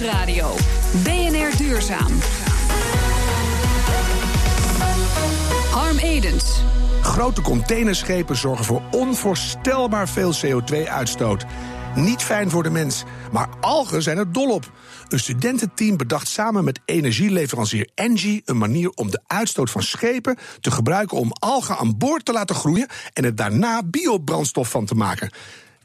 Nieuwsradio. BNR Duurzaam. Harm Edens. Grote containerschepen zorgen voor onvoorstelbaar veel CO2-uitstoot. Niet fijn voor de mens, maar algen zijn er dol op. Een studententeam bedacht samen met energieleverancier Engie een manier om de uitstoot van schepen te gebruiken om algen aan boord te laten groeien en er daarna biobrandstof van te maken.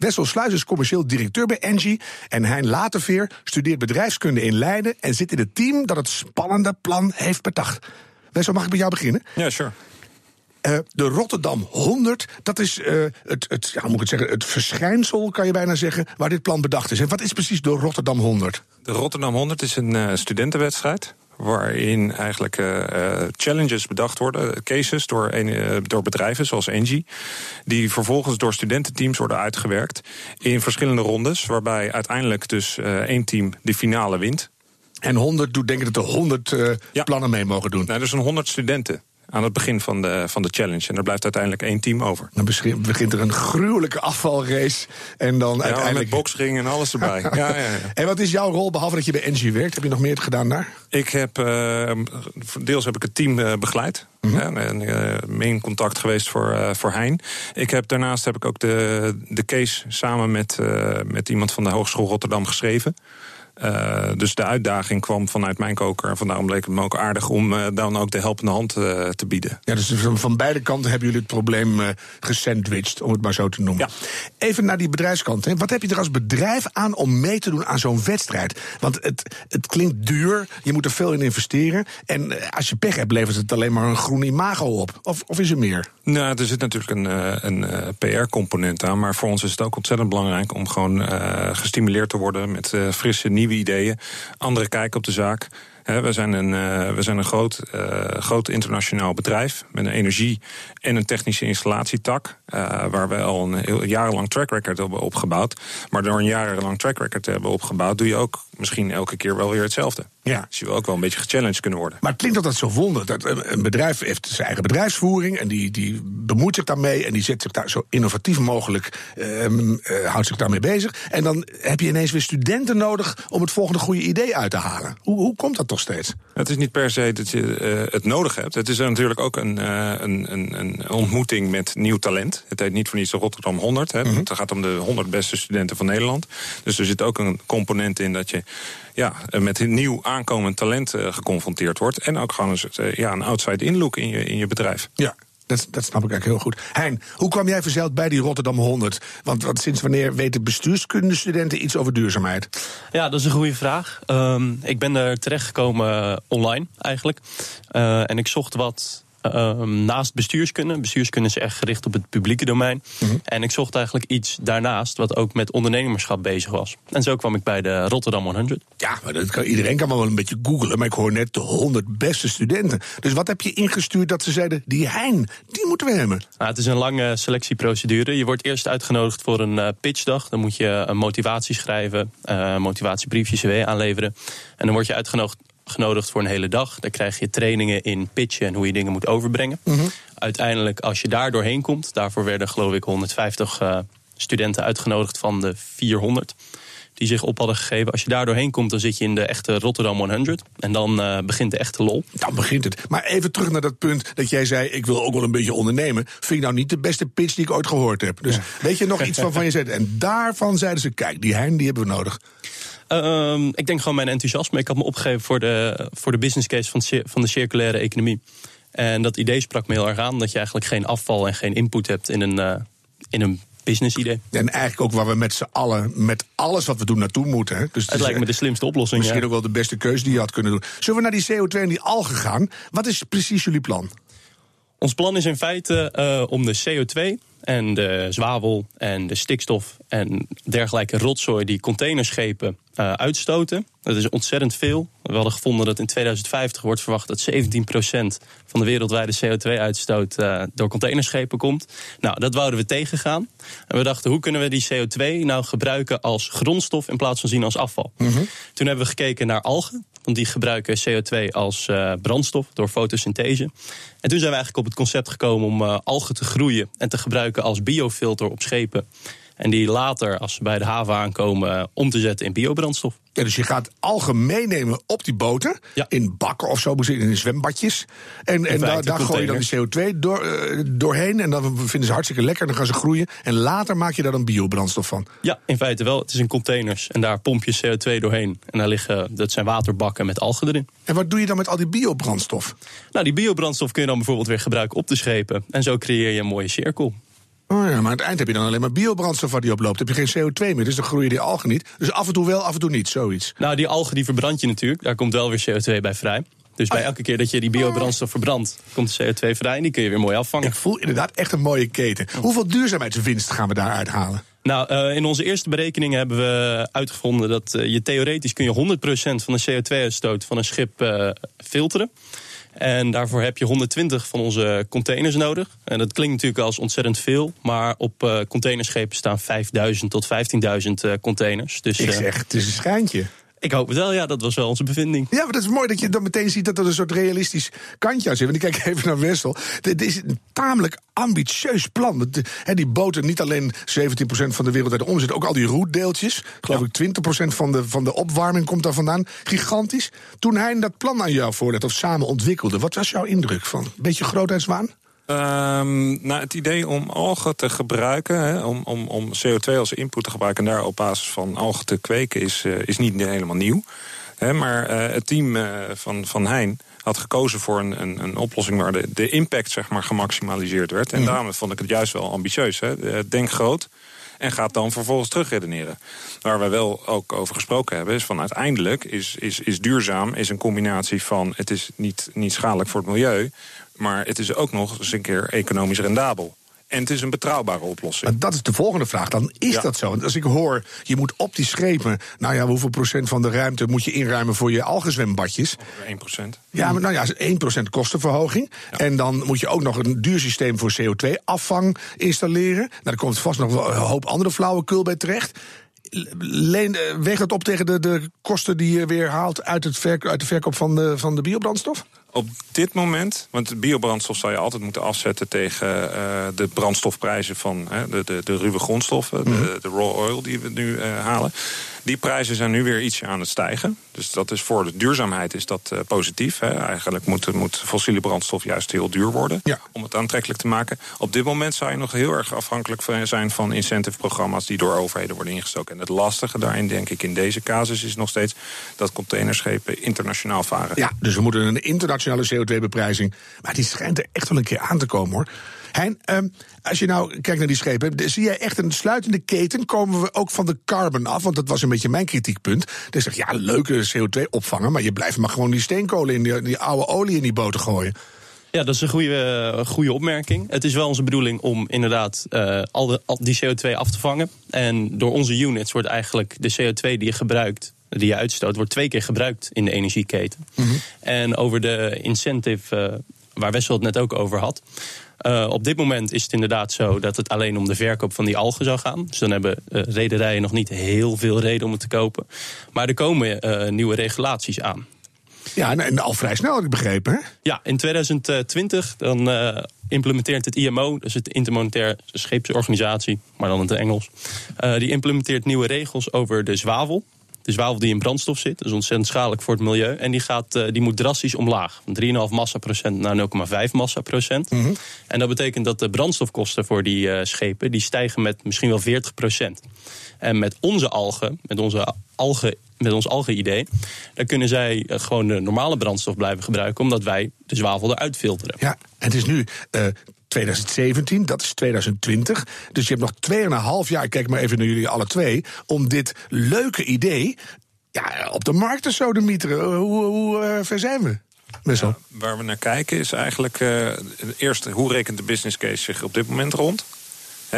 Wessel Sluis is commercieel directeur bij Engie. En Hein Laterveer studeert bedrijfskunde in Leiden. En zit in het team dat het spannende plan heeft bedacht. Wessel, mag ik bij jou beginnen? Ja, sure. Uh, de Rotterdam 100, dat is uh, het, het, ja, moet ik het, zeggen, het verschijnsel, kan je bijna zeggen, waar dit plan bedacht is. En wat is precies de Rotterdam 100? De Rotterdam 100 is een uh, studentenwedstrijd waarin eigenlijk uh, challenges bedacht worden, cases door, een, door bedrijven zoals Engie, die vervolgens door studententeams worden uitgewerkt in verschillende rondes, waarbij uiteindelijk dus één team de finale wint. En 100 doet denken dat er 100 ja. plannen mee mogen doen. Nou, dus een 100 studenten aan het begin van de, van de challenge. En er blijft uiteindelijk één team over. Dan begint er een gruwelijke afvalrace. En dan ja, uiteindelijk... met en alles erbij. ja, ja, ja, En wat is jouw rol, behalve dat je bij Engie werkt? Heb je nog meer gedaan daar? Ik heb, uh, deels heb ik het team uh, begeleid. Mm -hmm. en uh, main contact geweest voor, voor Hein. Ik heb, daarnaast heb ik ook de, de case samen met, met iemand van de Hogeschool Rotterdam geschreven. Uh, dus de uitdaging kwam vanuit mijn koker. En daarom leek het me ook aardig om uh, dan ook de helpende hand uh, te bieden. Ja, dus van beide kanten hebben jullie het probleem gesandwiched, om het maar zo te noemen. Ja. Even naar die bedrijfskant. Hè. Wat heb je er als bedrijf aan om mee te doen aan zo'n wedstrijd? Want het, het klinkt duur, je moet er veel in investeren. En als je pech hebt, levert het alleen maar een groene imago op. Of, of is er meer? Nou, er zit natuurlijk een, een PR-component aan. Maar voor ons is het ook ontzettend belangrijk om gewoon gestimuleerd te worden met frisse nieuwe ideeën, andere kijk op de zaak. we zijn een, uh, we zijn een groot, uh, groot internationaal bedrijf met een energie- en een technische installatietak. Uh, waar we al een heel jarenlang track record hebben opgebouwd. Maar door een jarenlang track record te hebben opgebouwd, doe je ook misschien elke keer wel weer hetzelfde. Ja. Dus je wil ook wel een beetje gechallenged kunnen worden. Maar het klinkt altijd zo wonder. Dat een bedrijf heeft zijn eigen bedrijfsvoering en die, die bemoeit zich daarmee en die zet zich daar zo innovatief mogelijk, um, uh, houdt zich daarmee bezig. En dan heb je ineens weer studenten nodig om het volgende goede idee uit te halen. Hoe, hoe komt dat toch steeds? Het is niet per se dat je uh, het nodig hebt. Het is natuurlijk ook een, uh, een, een, een, ontmoeting met nieuw talent. Het heet niet voor niets de Rotterdam 100. Hè. Mm -hmm. Het gaat om de 100 beste studenten van Nederland. Dus er zit ook een component in dat je ja, met een nieuw aankomend talent uh, geconfronteerd wordt. En ook gewoon een, uh, ja, een outside-in look in je, in je bedrijf. Ja. Dat, dat snap ik eigenlijk heel goed. Hein, hoe kwam jij verzeild bij die Rotterdam 100? Want, want sinds wanneer weten bestuurskundestudenten iets over duurzaamheid? Ja, dat is een goede vraag. Um, ik ben er terechtgekomen online eigenlijk. Uh, en ik zocht wat naast bestuurskunde. Bestuurskunde is echt gericht op het publieke domein. Mm -hmm. En ik zocht eigenlijk iets daarnaast wat ook met ondernemerschap bezig was. En zo kwam ik bij de Rotterdam 100. Ja, maar dat kan, iedereen kan wel een beetje googlen. Maar ik hoor net de 100 beste studenten. Dus wat heb je ingestuurd dat ze zeiden: die Hein, die moeten we hebben? Nou, het is een lange selectieprocedure. Je wordt eerst uitgenodigd voor een uh, pitchdag. Dan moet je een motivatie schrijven, uh, motivatiebriefje, CW aanleveren. En dan word je uitgenodigd genodigd voor een hele dag. Daar krijg je trainingen in pitchen en hoe je dingen moet overbrengen. Mm -hmm. Uiteindelijk, als je daar doorheen komt, daarvoor werden geloof ik 150 uh, studenten uitgenodigd van de 400 die zich op hadden gegeven. Als je daar doorheen komt, dan zit je in de echte Rotterdam 100. En dan uh, begint de echte lol. Dan begint het. Maar even terug naar dat punt dat jij zei... ik wil ook wel een beetje ondernemen. Vind ik nou niet de beste pitch die ik ooit gehoord heb. Dus ja. weet je nog iets van van je zegt. En daarvan zeiden ze, kijk, die Hein die hebben we nodig. Um, ik denk gewoon mijn enthousiasme. Ik had me opgegeven voor de, voor de business case van, van de circulaire economie. En dat idee sprak me heel erg aan. Dat je eigenlijk geen afval en geen input hebt in een, uh, in een business idee. En eigenlijk ook waar we met z'n allen, met alles wat we doen, naartoe moeten. Hè? Dus het, het lijkt me de slimste oplossing. Misschien ja. ook wel de beste keuze die je had kunnen doen. Zullen we naar die CO2 en die algen gaan? Wat is precies jullie plan? Ons plan is in feite uh, om de CO2 en de zwavel en de stikstof en dergelijke rotzooi die containerschepen uh, uitstoten. Dat is ontzettend veel. We hadden gevonden dat in 2050 wordt verwacht dat 17% van de wereldwijde CO2-uitstoot uh, door containerschepen komt. Nou, dat wouden we tegengaan. En we dachten, hoe kunnen we die CO2 nou gebruiken als grondstof in plaats van zien als afval? Mm -hmm. Toen hebben we gekeken naar algen. Want die gebruiken CO2 als uh, brandstof door fotosynthese. En toen zijn we eigenlijk op het concept gekomen om algen te groeien en te gebruiken als biofilter op schepen. En die later, als ze bij de haven aankomen, om te zetten in biobrandstof. Ja, dus je gaat algemeen meenemen op die boten. Ja. In bakken of zo, misschien in zwembadjes. En, en daar, daar gooi je dan die CO2 door, eh, doorheen. En dan vinden ze hartstikke lekker. Dan gaan ze groeien. En later maak je daar dan biobrandstof van. Ja, in feite wel. Het is in containers. En daar pomp je CO2 doorheen. En daar liggen, dat zijn waterbakken met algen erin. En wat doe je dan met al die biobrandstof? Nou, die biobrandstof kun je dan bijvoorbeeld weer gebruiken op de schepen. En zo creëer je een mooie cirkel. Oh ja, maar aan het eind heb je dan alleen maar biobrandstof waar die op loopt. Heb je geen CO2 meer, dus dan groeien die algen niet. Dus af en toe wel, af en toe niet, zoiets. Nou, die algen die verbrand je natuurlijk. Daar komt wel weer CO2 bij vrij. Dus bij elke keer dat je die biobrandstof verbrandt, komt de CO2 vrij en die kun je weer mooi afvangen. Ik voel inderdaad echt een mooie keten. Hoeveel duurzaamheidswinst gaan we daaruit halen? Nou, eh, in onze eerste berekeningen hebben we uitgevonden dat eh, je theoretisch kun je 100% van de CO2-uitstoot van een schip eh, filteren. En daarvoor heb je 120 van onze containers nodig. En dat klinkt natuurlijk als ontzettend veel. Maar op eh, containerschepen staan 5000 tot 15.000 eh, containers. Dus Ik eh, zeg, het is een schijntje. Ik hoop het wel, ja, dat was wel onze bevinding. Ja, maar dat is mooi dat je dan meteen ziet dat er een soort realistisch kantje aan zit. Want ik kijk even naar Wessel. Dit is een tamelijk ambitieus plan. Eh, die boten, niet alleen 17% van de wereldwijde omzet, ook al die roetdeeltjes. Geloof ik 20% van de, van de opwarming komt daar vandaan. Gigantisch. Toen hij dat plan aan jou voorlegde, of samen ontwikkelde, wat was jouw indruk van? Beetje grootheidswaan? Ehm, nou, het idee om algen te gebruiken, hè, om, om, om CO2 als input te gebruiken... en daar op basis van algen te kweken, is, eh, is niet helemaal nieuw. Hè, maar eh, het team eh, van, van Hein had gekozen voor een, een, een oplossing... waar de, de impact zeg maar, gemaximaliseerd werd. En daarom vond ik het juist wel ambitieus. Hè. Denk groot en gaat dan vervolgens terugredeneren. Waar we wel ook over gesproken hebben, is van uiteindelijk is, is, is duurzaam is een combinatie van het is niet, niet schadelijk voor het milieu, maar het is ook nog eens een keer economisch rendabel. En het is een betrouwbare oplossing. Maar dat is de volgende vraag. Dan is Ja. dat zo. Want als ik hoor, je moet op die schepen... nou ja, hoeveel procent van de ruimte moet je inruimen voor je algezwembadjes? 1%. Ja, maar nou ja, 1% kostenverhoging. En dan moet je ook nog een duur systeem voor CO2-afvang installeren. Nou, daar komt vast nog wel een hoop andere flauwekul bij terecht. Leen, eh, weegt dat op tegen de, de kosten die je weer haalt uit, het verk, uit de verkoop van de, van de biobrandstof? Op dit moment, want biobrandstof zou je altijd moeten afzetten tegen eh, de brandstofprijzen van de, de, de ruwe grondstoffen, de, de raw oil die we nu eh, halen. Die prijzen zijn nu weer ietsje aan het stijgen. Dus dat is voor de duurzaamheid is dat eh, positief. Hè. Eigenlijk moet, moet fossiele brandstof juist heel duur worden Ja. om het aantrekkelijk te maken. Op dit moment zou je nog heel erg afhankelijk zijn van incentive-programma's die door overheden worden ingestoken. En het lastige daarin, denk ik, in deze casus is nog steeds dat containerschepen internationaal varen. Ja, dus we moeten een internationale CO2-beprijzing. Maar die schijnt er echt wel een keer aan te komen hoor. Hein, ehm, als je nou kijkt naar die schepen, zie jij echt een sluitende keten? Komen we ook van de carbon af? Want dat was een beetje mijn kritiekpunt. Dus zeg ja, leuke CO2 opvangen, maar je blijft maar gewoon die steenkolen in die, die oude olie in die boten gooien. Ja, dat is een goede, eh, goede opmerking. Het is wel onze bedoeling om inderdaad eh, al, de, al die CO2 af te vangen. En door onze units wordt eigenlijk de CO2 die je gebruikt, die je uitstoot, wordt twee keer gebruikt in de energieketen. En over de incentive, eh, waar Wessel het net ook over had. eh, op dit moment is het inderdaad zo dat het alleen om de verkoop van die algen zou gaan. Dus dan hebben eh, rederijen nog niet heel veel reden om het te kopen. Maar er komen eh, nieuwe regulaties aan. Ja, en, en al vrij snel had ik begrepen. Hè? Ja, in 2020 dan implementeert het IMO, dus het Intermonetair Scheepsorganisatie, maar dan in het Engels, die implementeert nieuwe regels over de zwavel. De zwavel die in brandstof zit, dat is ontzettend schadelijk voor het milieu. En die, gaat, eh, die moet drastisch omlaag. Van 3,5 massaprocent naar 0,5 massaprocent. En dat betekent dat de brandstofkosten voor die eh, schepen... die stijgen met misschien wel 40 procent. En met onze algen, met onze algen met ons algen-idee, dan kunnen zij eh, gewoon de normale brandstof blijven gebruiken, omdat wij de zwavel eruit filteren. Ja, het is nu 2017, dat is 2020. Dus je hebt nog 2,5 jaar, ik kijk maar even naar jullie alle twee, om dit leuke idee ja, op de markt te sodemieteren. Hoe, hoe eh, ver zijn we? Waar we naar kijken is eigenlijk eh, eerst hoe rekent de business case zich op dit moment rond.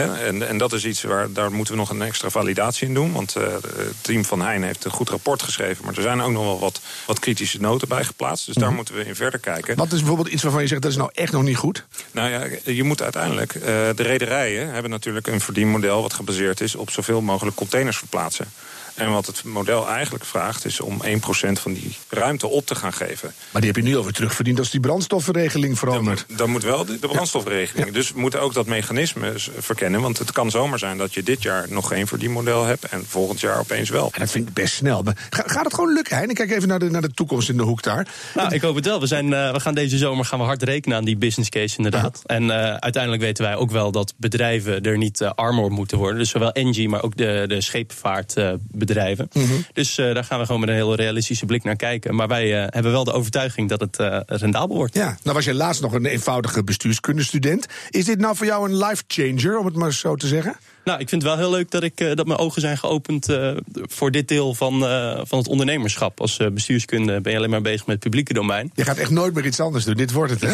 En, en dat is iets waar daar moeten we nog een extra validatie in doen. Want eh, het team van Heijn heeft een goed rapport geschreven. Maar er zijn ook nog wel wat, wat kritische noten bij geplaatst. Dus daar moeten we in verder kijken. Wat is bijvoorbeeld iets waarvan je zegt dat is nou echt nog niet goed? Nou ja, je moet uiteindelijk. eh, de rederijen hebben natuurlijk een verdienmodel wat gebaseerd is op zoveel mogelijk containers verplaatsen. En wat het model eigenlijk vraagt, is om 1% van die ruimte op te gaan geven. Maar die heb je nu alweer terugverdiend als die brandstoffenregeling verandert. Dan, dan moet wel de, de brandstofregeling. Dus we moeten ook dat mechanisme verkennen. Want het kan zomaar zijn dat je dit jaar nog geen verdienmodel hebt... en volgend jaar opeens wel. En dat vind ik best snel. Maar gaat het gewoon lukken, Hein? Ik kijk even naar de, naar de toekomst in de hoek daar. Nou, ik hoop het wel. We, zijn, uh, we gaan deze zomer gaan we hard rekenen aan die business case inderdaad. En uh, uiteindelijk weten wij ook wel dat bedrijven er niet uh, armer moeten worden. Dus zowel Engie, maar ook de, de scheepvaartbedrijven. Mm -hmm. Dus daar gaan we gewoon met een hele realistische blik naar kijken. Maar wij hebben wel de overtuiging dat het rendabel wordt. Ja, nou was je laatst nog een eenvoudige bestuurskundestudent. Is dit nou voor jou een life changer, om het maar zo te zeggen? Nou, ik vind het wel heel leuk dat, ik, uh, dat mijn ogen zijn geopend uh, voor dit deel van, uh, van het ondernemerschap. Als bestuurskunde ben je alleen maar bezig met het publieke domein. Je gaat echt nooit meer iets anders doen. Dit wordt het, hè?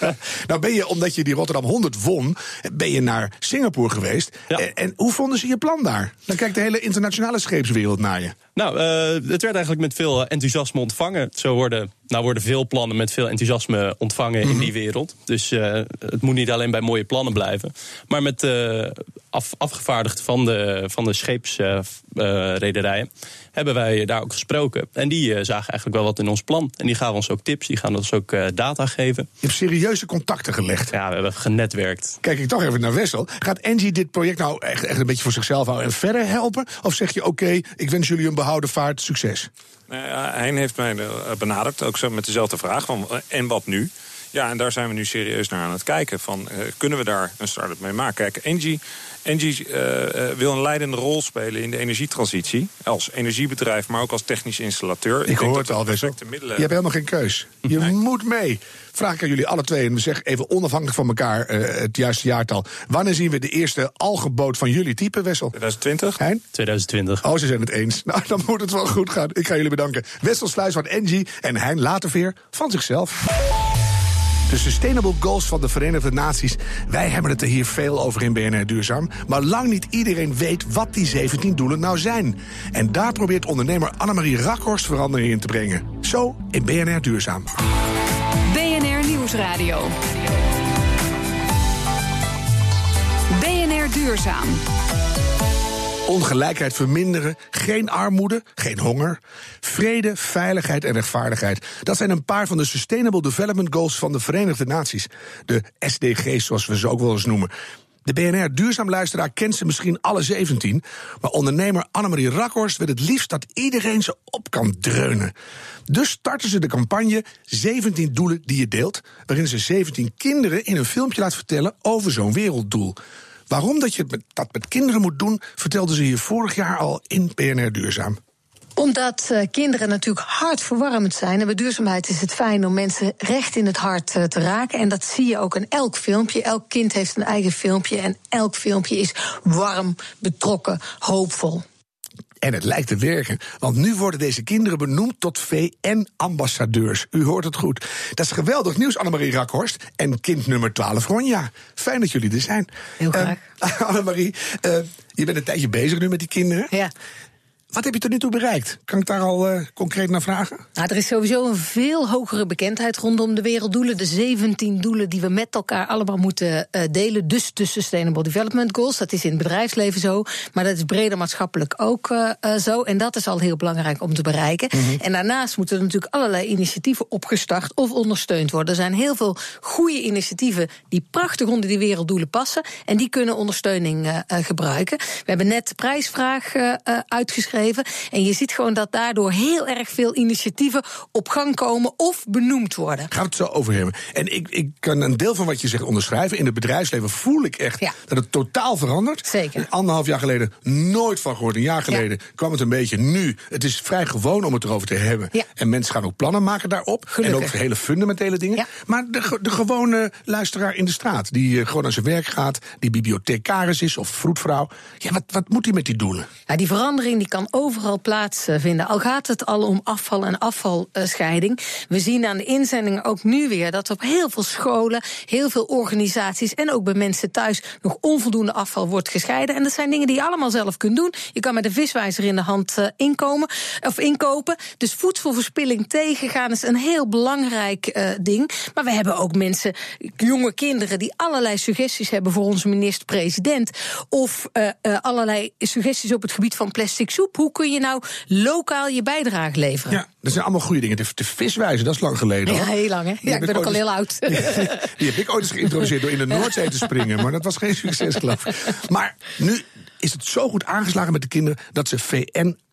nou ben je, omdat je die Rotterdam 100 won, ben je naar Singapore geweest. Ja. En, en, hoe vonden ze je plan daar? Dan kijkt de hele internationale scheepswereld naar je. Nou, het werd eigenlijk met veel enthousiasme ontvangen. Zo worden, nou worden veel plannen met veel enthousiasme ontvangen in die wereld. Dus het moet niet alleen bij mooie plannen blijven. Maar met af, afgevaardigd van de, van de scheepsrederijen, uh, hebben wij daar ook gesproken. En die uh, zagen eigenlijk wel wat in ons plan. En die gaven ons ook tips, die gaan ons ook uh, data geven. Je hebt serieuze contacten gelegd. Ja, we hebben genetwerkt. Kijk ik toch even naar Wessel. Gaat Engie dit project nou echt, echt een beetje voor zichzelf houden en verder helpen? Of zeg je, oké, okay, ik wens jullie een behouden vaart, succes? Ja, Hein heeft mij benaderd, ook zo met dezelfde vraag van, en wat nu? Ja, en daar zijn we nu serieus naar aan het kijken. Van, uh, kunnen we daar een start-up mee maken? Kijk, Engie, Engie uh, uh, wil een leidende rol spelen in de energietransitie. Als energiebedrijf, maar ook als technisch installateur. Ik, ik hoor het al, Wessel. Middelen... Je hebt helemaal geen keus. Je nee. moet mee. Vraag ik aan jullie alle twee, en we zeggen even onafhankelijk van elkaar het juiste jaartal. Wanneer zien we de eerste algeboot van jullie type, Wessel? 2020. Hein? 2020. Oh, ze zijn het eens. Nou, dan moet het wel goed gaan. Ik ga jullie bedanken. Wessel Sluis van Engie en Hein Laterveer van zichzelf. De Sustainable Goals van de Verenigde Naties. Wij hebben het er hier veel over in BNR Duurzaam. Maar lang niet iedereen weet wat die 17 doelen nou zijn. En daar probeert ondernemer Annemarie Rakhorst verandering in te brengen. Zo in BNR Duurzaam. BNR Nieuwsradio. BNR Duurzaam. Ongelijkheid verminderen, geen armoede, geen honger. Vrede, veiligheid en rechtvaardigheid. Dat zijn een paar van de Sustainable Development Goals van de Verenigde Naties. De SDG's, zoals we ze ook wel eens noemen. De BNR Duurzaamluisteraar kent ze misschien alle 17. Maar ondernemer Annemarie Rakhorst wil het liefst dat iedereen ze op kan dreunen. Dus starten ze de campagne 17 doelen die je deelt. Waarin ze 17 kinderen in een filmpje laat vertellen over zo'n werelddoel. Waarom dat je dat met kinderen moet doen, vertelde ze hier vorig jaar al in PNR Duurzaam omdat uh, kinderen natuurlijk hartverwarmend zijn. En bij duurzaamheid is het fijn om mensen recht in het hart uh, te raken. En dat zie je ook in elk filmpje. Elk kind heeft een eigen filmpje. En elk filmpje is warm, betrokken, hoopvol. En het lijkt te werken, want nu worden deze kinderen benoemd tot VN-ambassadeurs. U hoort het goed. Dat is geweldig nieuws, Annemarie Rakhorst. En kind nummer 12, Ronja. Fijn dat jullie er zijn. Heel graag. Uh, Annemarie, uh, je bent een tijdje bezig nu met die kinderen. Ja. Wat heb je tot nu toe bereikt? Kan ik daar al uh, concreet naar vragen? Nou, er is sowieso een veel hogere bekendheid rondom de werelddoelen. De 17 doelen die we met elkaar allemaal moeten uh, delen. Dus de Sustainable Development Goals. Dat is in het bedrijfsleven zo. Maar dat is breder maatschappelijk ook uh, zo. En dat is al heel belangrijk om te bereiken. Mm -hmm. En daarnaast moeten er natuurlijk allerlei initiatieven opgestart of ondersteund worden. Er zijn heel veel goede initiatieven die prachtig onder die werelddoelen passen. En die kunnen ondersteuning gebruiken. We hebben net de prijsvraag uitgeschreven. En je ziet gewoon dat daardoor heel erg veel initiatieven op gang komen of benoemd worden. Gaan we het zo over hebben. En ik, ik kan een deel van wat je zegt onderschrijven. In het bedrijfsleven voel ik echt ja. dat het totaal verandert. Zeker. Anderhalf jaar geleden nooit van gehoord. Een jaar geleden ja. kwam het een beetje. Nu, het is vrij gewoon om het erover te hebben. Ja. En mensen gaan ook plannen maken daarop. Gelukkig. En ook hele fundamentele dingen. Maar de, de gewone luisteraar in de straat, die gewoon naar zijn werk gaat, die bibliothecaris is of vroedvrouw. Ja, wat, wat moet hij met die doelen? Ja, die verandering die kan overal plaatsvinden. Al gaat het al om afval en afvalscheiding. We zien aan de inzendingen ook nu weer dat op heel veel scholen, heel veel organisaties en ook bij mensen thuis nog onvoldoende afval wordt gescheiden. En dat zijn dingen die je allemaal zelf kunt doen. Je kan met een viswijzer in de hand inkomen of inkopen. Dus voedselverspilling tegengaan is een heel belangrijk uh, ding. Maar we hebben ook mensen, jonge kinderen, die allerlei suggesties hebben voor onze minister-president. Of uh, allerlei suggesties op het gebied van plastic soep Hoe kun je nou lokaal je bijdrage leveren? Ja, dat zijn allemaal goede dingen. De, de viswijze, dat is lang geleden. Ja, heel lang, hè? Die Ja, ik ben ook al heel oud. Die heb ik ooit eens geïntroduceerd door in de Noordzee te springen. Maar dat was geen succes, geloof ik. Maar nu is het zo goed aangeslagen met de kinderen dat ze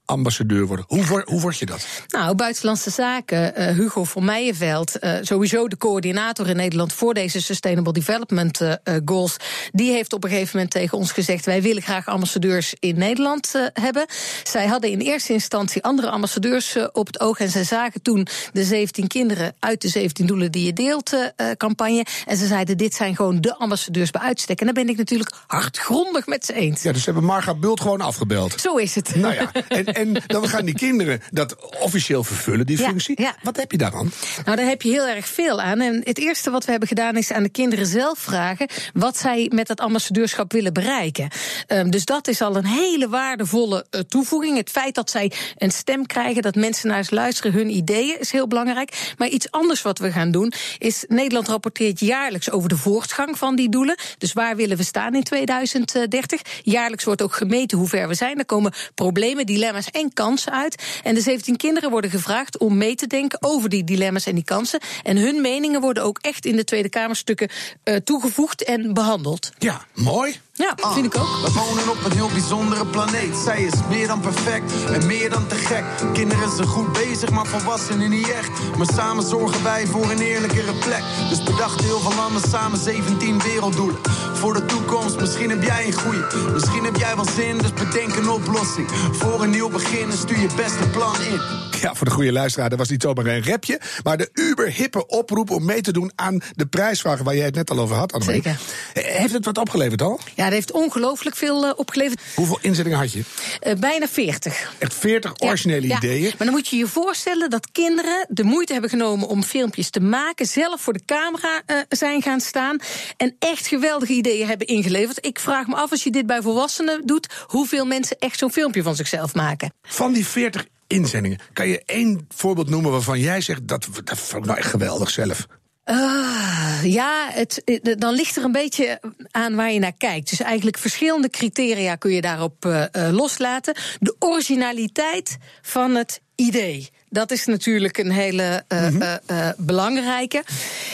VN-ambassadeur worden. Hoe, hoe word je dat? Nou, Buitenlandse Zaken, eh, Hugo van Meijenveld, eh, sowieso de coördinator in Nederland voor deze Sustainable Development eh, Goals, die heeft op een gegeven moment tegen ons gezegd: wij willen graag ambassadeurs in Nederland hebben. Zij hadden in eerste instantie andere ambassadeurs op het oog en zij zagen toen de 17 kinderen uit de 17 doelen die je deelt campagne. En ze zeiden: dit zijn gewoon de ambassadeurs bij uitstek. En daar ben ik natuurlijk hardgrondig met ze eens. Ja, dus ze hebben Marga Bult gewoon afgebeld. Zo is het. Nou ja, en, en dan gaan die kinderen dat officieel vervullen, die functie. ja. Wat heb je daaraan? Nou, daar heb je heel erg veel aan. En het eerste wat we hebben gedaan is aan de kinderen zelf vragen wat zij met dat ambassadeurschap willen bereiken. Ehm, dus dat is al een hele waardevolle eh, toevoeging. Het feit dat zij een stem krijgen, dat mensen naar ze luisteren, hun ideeën, is heel belangrijk. Maar iets anders wat we gaan doen is Nederland rapporteert jaarlijks over de voortgang van die doelen. Dus waar willen we staan in 2030? Jaarlijks wordt ook gemeten hoe ver we zijn. Er komen problemen, dilemma's en kansen uit. En de 17 kinderen worden gevraagd om mee te denken over die dilemma's en die kansen. En hun meningen worden ook echt in de Tweede Kamerstukken eh, toegevoegd en behandeld. Ja, mooi. Ja, dat vind ik ook. We wonen op een heel bijzondere planeet. Zij is meer dan perfect en meer dan te gek. Kinderen zijn goed bezig, maar volwassenen niet echt. Maar samen zorgen wij voor een eerlijkere plek. Dus bedacht heel veel landen samen 17 werelddoelen. Voor de toekomst, misschien heb jij een goeie. Misschien heb jij wel zin, dus bedenk een oplossing. Voor een nieuw begin en stuur je beste plan in. Ja, voor de goede luisteraar, dat was niet zomaar een repje. Maar de uberhippe oproep om mee te doen aan de prijsvragen waar jij het net al over had, Annemarie. Zeker. Heeft het wat opgeleverd al? Ja, dat heeft ongelooflijk veel eh, opgeleverd. Hoeveel inzettingen had je? Eh, bijna 40. Echt 40 originele Ja, ja. ideeën. Maar dan moet je je voorstellen dat kinderen de moeite hebben genomen om filmpjes te maken, zelf voor de camera eh, zijn gaan staan en echt geweldige ideeën hebben ingeleverd. Ik vraag me af als je dit bij volwassenen doet, hoeveel mensen echt zo'n filmpje van zichzelf maken. Van die 40 inzendingen, kan je één voorbeeld noemen waarvan jij zegt dat, dat vond ik nou echt geweldig zelf? Ah, ja, het, dan ligt er een beetje aan waar je naar kijkt. Dus eigenlijk verschillende criteria kun je daarop eh, eh, loslaten. De originaliteit van het idee. Dat is natuurlijk een hele eh, eh, eh, belangrijke.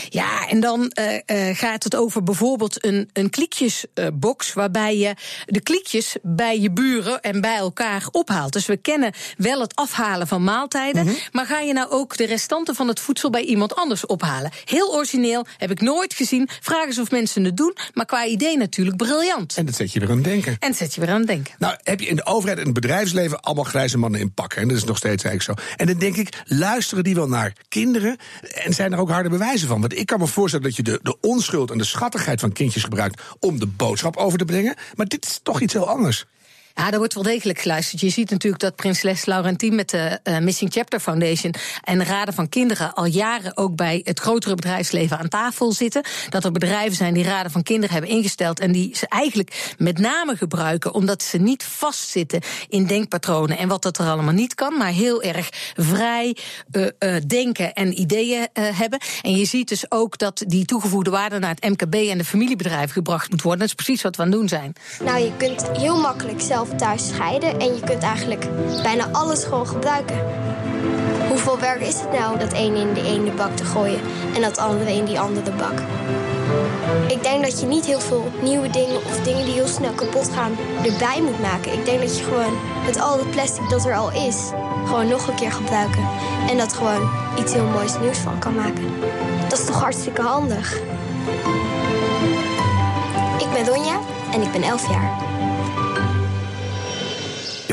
Ja, en dan gaat het over bijvoorbeeld een, een kliekjesbox... waarbij je de kliekjes bij je buren en bij elkaar ophaalt. Dus we kennen wel het afhalen van maaltijden... maar ga je nou ook de restanten van het voedsel bij iemand anders ophalen? Heel origineel, heb ik nooit gezien. Vraag eens of mensen het doen, maar qua idee natuurlijk briljant. En dat zet je weer aan het denken. En zet je weer aan het denken. Nou, heb je in de overheid en het bedrijfsleven allemaal grijze mannen in pakken. En dat is nog steeds eigenlijk zo. En dan denk ik, luisteren die wel naar kinderen? En zijn er ook harde bewijzen van? Want ik kan me voorstellen dat je de, de onschuld en de schattigheid van kindjes gebruikt om de boodschap over te brengen. Maar dit is toch iets heel anders. Ja, daar wordt wel degelijk geluisterd. Je ziet natuurlijk dat Prinses Laurentien met de eh, Missing Chapter Foundation en de Raden van Kinderen al jaren ook bij het grotere bedrijfsleven aan tafel zitten. Dat er bedrijven zijn die Raden van Kinderen hebben ingesteld en die ze eigenlijk met name gebruiken omdat ze niet vastzitten in denkpatronen en wat dat er allemaal niet kan, maar heel erg vrij eh, eh, denken en ideeën hebben. En je ziet dus ook dat die toegevoegde waarde naar het MKB en de familiebedrijven gebracht moet worden. Dat is precies wat we aan het doen zijn. Nou, je kunt heel makkelijk zelf thuis scheiden en je kunt eigenlijk bijna alles gewoon gebruiken. Hoeveel werk is het nou dat een in de ene bak te gooien en dat andere in die andere bak? Ik denk dat je niet heel veel nieuwe dingen of dingen die heel snel kapot gaan erbij moet maken. Ik denk dat je gewoon met al het plastic dat er al is, gewoon nog een keer gebruiken. En dat gewoon iets heel moois nieuws van kan maken. Dat is toch hartstikke handig? Ik ben Ronja en ik ben 11 jaar.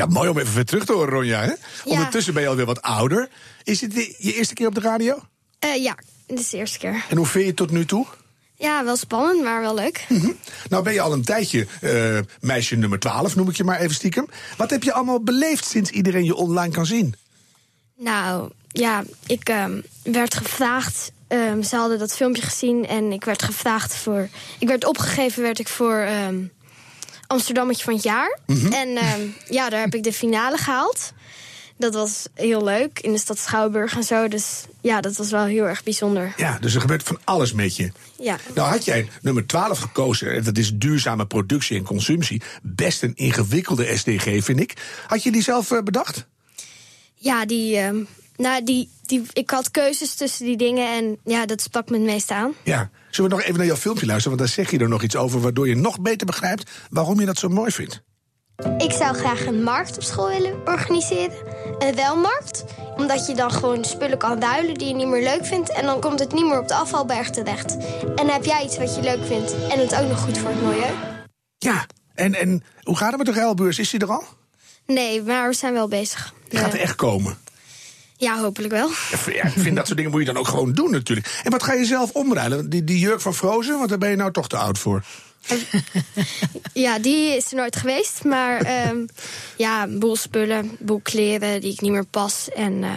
Ja, mooi om even weer terug te horen, Ronja. Hè? Ondertussen ben je alweer wat ouder. Is dit je eerste keer op de radio? Eh, ja, dit is de eerste keer. En hoe vind je het tot nu toe? Ja, wel spannend, maar wel leuk. Nou ben je al een tijdje eh, meisje nummer 12, noem ik je maar even stiekem. Wat heb je allemaal beleefd sinds iedereen je online kan zien? Nou, ja, ik ehm, werd gevraagd. ehm, ze hadden dat filmpje gezien en ik werd gevraagd voor. Ik werd opgegeven, werd ik voor ehm Amsterdammetje van het jaar. En ehm, ja, daar heb ik de finale gehaald. dat was heel leuk in de stad Schouwburg en zo. Dus ja, dat was wel heel erg bijzonder. Ja, dus er gebeurt van alles met je. Ja. Nou had jij nummer 12 gekozen, en dat is duurzame productie en consumptie. Best een ingewikkelde SDG, vind ik. Had je die zelf eh, bedacht? Ja, die, ehm, nou, die, die, ik had keuzes tussen die dingen en ja, dat sprak me het meest aan. Ja. Zullen we nog even naar jouw filmpje luisteren? Want daar zeg je er nog iets over, waardoor je nog beter begrijpt waarom je dat zo mooi vindt. Ik zou graag een markt op school willen organiseren. Een welmarkt. Omdat je dan gewoon spullen kan ruilen die je niet meer leuk vindt. En dan komt het niet meer op de afvalberg terecht. En dan heb jij iets wat je leuk vindt. En het ook nog goed voor het milieu. Ja, en, en hoe gaat het met de ruilbeurs? Is die er al? Nee, maar we zijn wel bezig. Die gaat er Eh, echt komen. Ja, hopelijk wel. Ja, ik vind dat soort dingen moet je dan ook gewoon doen natuurlijk. En wat ga je zelf omruilen? Die, die jurk van Frozen, want daar ben je nou toch te oud voor. Ja, die is er nooit geweest. Maar ehm, ja, een boel spullen, een boel kleren die ik niet meer pas. En eh,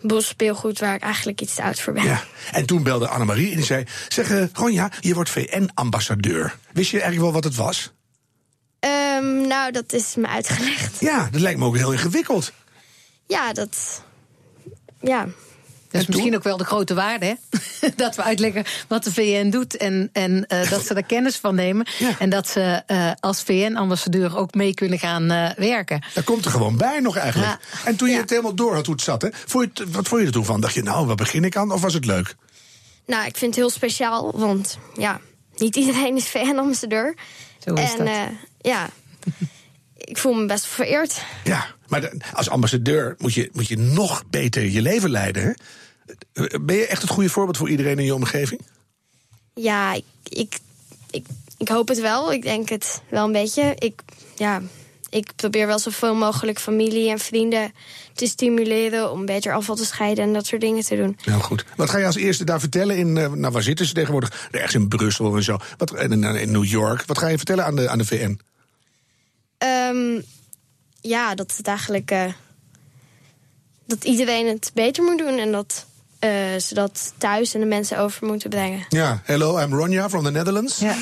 een boel speelgoed waar ik eigenlijk iets te oud voor ben. Ja. En toen belde Annemarie en die zei... zeg, eh, Ronja, je wordt VN-ambassadeur. Wist je eigenlijk wel wat het was? Ehm, nou, dat is me uitgelegd. Ja, dat lijkt me ook heel ingewikkeld. Ja, dat. Ja. Dat is misschien ook wel de grote waarde, hè? dat we uitleggen wat de VN doet en, en eh, dat ze er kennis van nemen. Ja. En dat ze eh, als VN-ambassadeur ook mee kunnen gaan eh, werken. Daar komt er gewoon bij nog eigenlijk. Ja. En toen je Ja. het helemaal door had hoe het zat, hè, vond je het, wat vond je er toen van? Dacht je, nou, waar begin ik aan? Of was het leuk? Nou, ik vind het heel speciaal, want ja, niet iedereen is VN-ambassadeur. Zo is en dat. eh, ja, ik voel me best vereerd. Ja, maar als ambassadeur moet je, moet je nog beter je leven leiden. Hè? Ben je echt het goede voorbeeld voor iedereen in je omgeving? Ja, ik, ik, ik, ik hoop het wel. Ik denk het wel een beetje. Ik, ja, ik probeer wel zoveel mogelijk familie en vrienden te stimuleren om beter afval te scheiden en dat soort dingen te doen. Heel goed. Wat ga je als eerste daar vertellen? In, eh, nou, waar zitten ze tegenwoordig? Ergens in Brussel en zo. Wat, en in, in New York. Wat ga je vertellen aan de, aan de VN? Ehm, ja, dat het eigenlijk. eh, dat iedereen het beter moet doen en dat eh, ze dat thuis en de mensen over moeten brengen. Ja, hello, I'm Ronja from the Netherlands. Ja.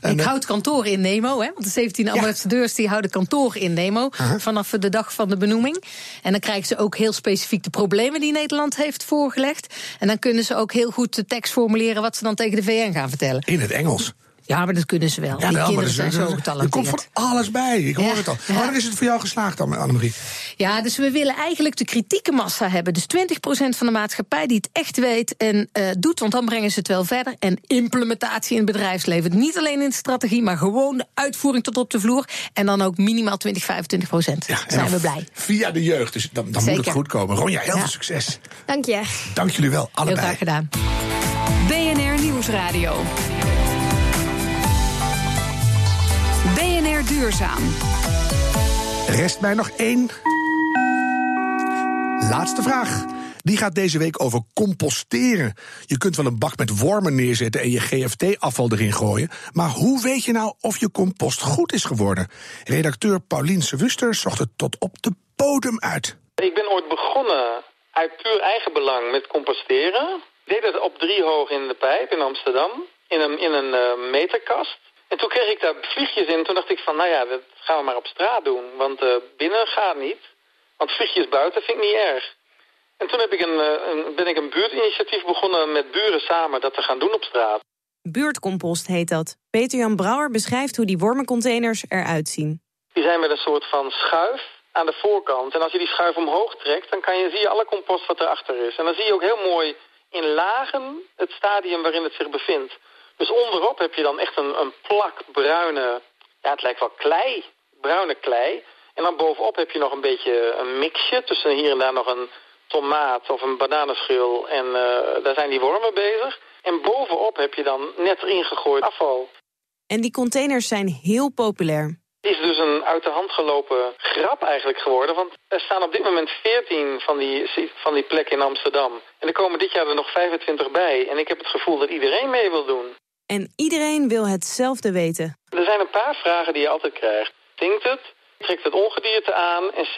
En, ik eh, houd kantoor in Nemo, hè, want de 17 ambassadeurs die houden kantoor in Nemo vanaf de dag van de benoeming. En dan krijgen ze ook heel specifiek de problemen die Nederland heeft voorgelegd. En dan kunnen ze ook heel goed de tekst formuleren wat ze dan tegen de VN gaan vertellen. In het Engels. Ja, maar dat kunnen ze wel. die wel, maar kinderen er- zijn zo er- Er komt van alles bij. Ik hoor Ja, het al. ja. Wanneer is het voor jou geslaagd dan, Annemarie? Ja, dus we willen eigenlijk de kritieke massa hebben. Dus 20% van de maatschappij die het echt weet en eh, doet, want dan brengen ze het wel verder. En implementatie in het bedrijfsleven. Niet alleen in de strategie, maar gewoon de uitvoering tot op de vloer. En dan ook minimaal 20, 25%. en zijn dan we blij. Via de jeugd. Dus dan, dan moet het goed komen. Ronja, heel Ja. veel succes. Dank je. Dank jullie wel, Heel allebei. graag gedaan. BNR Nieuwsradio. Duurzaam. Rest mij nog één. Laatste vraag. Die gaat deze week over composteren. Je kunt wel een bak met wormen neerzetten en je GFT-afval erin gooien. Maar hoe weet je nou of je compost goed is geworden? Redacteur Paulien Wuster zocht het tot op de bodem uit. Ik ben ooit begonnen uit puur eigen belang met composteren. Ik deed het op drie hoog in de pijp in Amsterdam, in een, in een eh, meterkast. En toen kreeg ik daar vliegjes in. Toen dacht ik van, nou ja, dat gaan we maar op straat doen. Want eh, binnen gaat niet. Want vliegjes buiten vind ik niet erg. En toen heb ik een, eh, een, ben ik een buurtinitiatief begonnen met buren samen dat te gaan doen op straat. Buurtcompost heet dat. Peter-Jan Brouwer beschrijft hoe die wormencontainers eruit zien. Die zijn met een soort van schuif aan de voorkant. En als je die schuif omhoog trekt, dan kan je, zie je alle compost wat erachter is. En dan zie je ook heel mooi in lagen het stadium waarin het zich bevindt. Dus onderop heb je dan echt een, een plak bruine, ja het lijkt wel klei, bruine klei. En dan bovenop heb je nog een beetje een mixje tussen hier en daar nog een tomaat of een bananenschil. En eh, daar zijn die wormen bezig. En bovenop heb je dan net ingegooid afval. En die containers zijn heel populair. Het is dus een uit de hand gelopen grap eigenlijk geworden. Want er staan op dit moment 14 van die, van die plekken in Amsterdam. En er komen dit jaar er nog 25 bij. En ik heb het gevoel dat iedereen mee wil doen. En iedereen wil hetzelfde weten. Er zijn een paar vragen die je altijd krijgt. Stinkt het? Trekt het ongedierte aan? En C,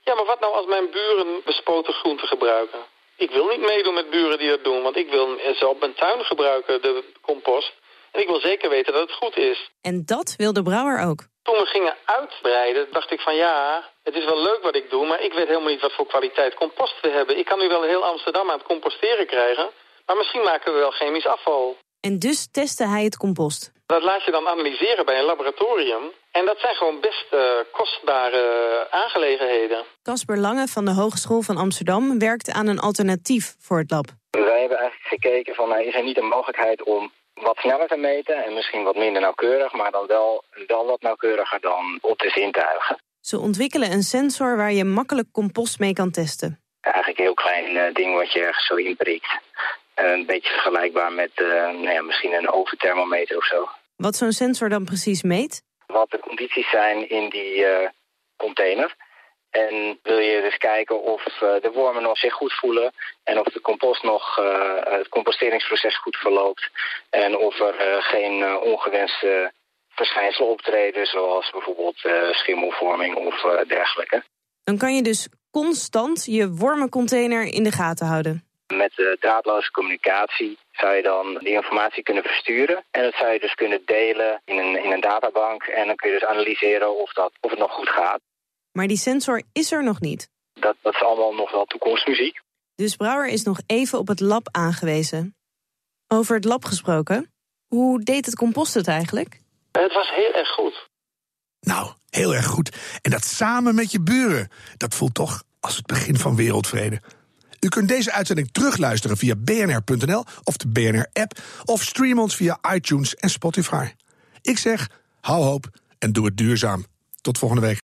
ja, maar wat nou als mijn buren bespoten groenten gebruiken? Ik wil niet meedoen met buren die dat doen, want ik wil ze op mijn tuin gebruiken, de compost. En ik wil zeker weten dat het goed is. En dat wil de brouwer ook. Toen we gingen uitbreiden, dacht ik van ja, het is wel leuk wat ik doe, maar ik weet helemaal niet wat voor kwaliteit compost we hebben. Ik kan nu wel heel Amsterdam aan het composteren krijgen, maar misschien maken we wel chemisch afval. En dus testte hij het compost. Dat laat je dan analyseren bij een laboratorium. En dat zijn gewoon best uh, kostbare aangelegenheden. Casper Lange van de Hogeschool van Amsterdam werkt aan een alternatief voor het lab. Wij hebben eigenlijk gekeken van, nou, is er niet een mogelijkheid om wat sneller te meten en misschien wat minder nauwkeurig, maar dan wel, wel wat nauwkeuriger dan op de zintuigen. Ze ontwikkelen een sensor waar je makkelijk compost mee kan testen. Eigenlijk een heel klein uh, ding wat je ergens zo inprikt. Een beetje vergelijkbaar met uh, nou ja, misschien een oventhermometer of zo. Wat zo'n sensor dan precies meet? Wat de condities zijn in die uh, container. En wil je dus kijken of uh, de wormen nog zich goed voelen en of de compost nog, uh, het composteringsproces goed verloopt. En of er geen ongewenste verschijnselen optreden, zoals bijvoorbeeld schimmelvorming of dergelijke. Dan kan je dus constant je wormencontainer in de gaten houden. Met de draadloze communicatie zou je dan die informatie kunnen versturen. En dat zou je dus kunnen delen in een, in een databank. En dan kun je dus analyseren of, dat, of het nog goed gaat. Maar die sensor is er nog niet. Dat, dat is allemaal nog wel toekomstmuziek. Dus Brouwer is nog even op het lab aangewezen. Over het lab gesproken, hoe deed het compost het eigenlijk? Het was heel erg goed. Nou, heel erg goed. En dat samen met je buren. Dat voelt toch als het begin van wereldvrede. U kunt deze uitzending terugluisteren via bnr.nl of de BNR-app... of stream ons via iTunes en Spotify. Ik zeg, hou hoop en doe het duurzaam. Tot volgende week.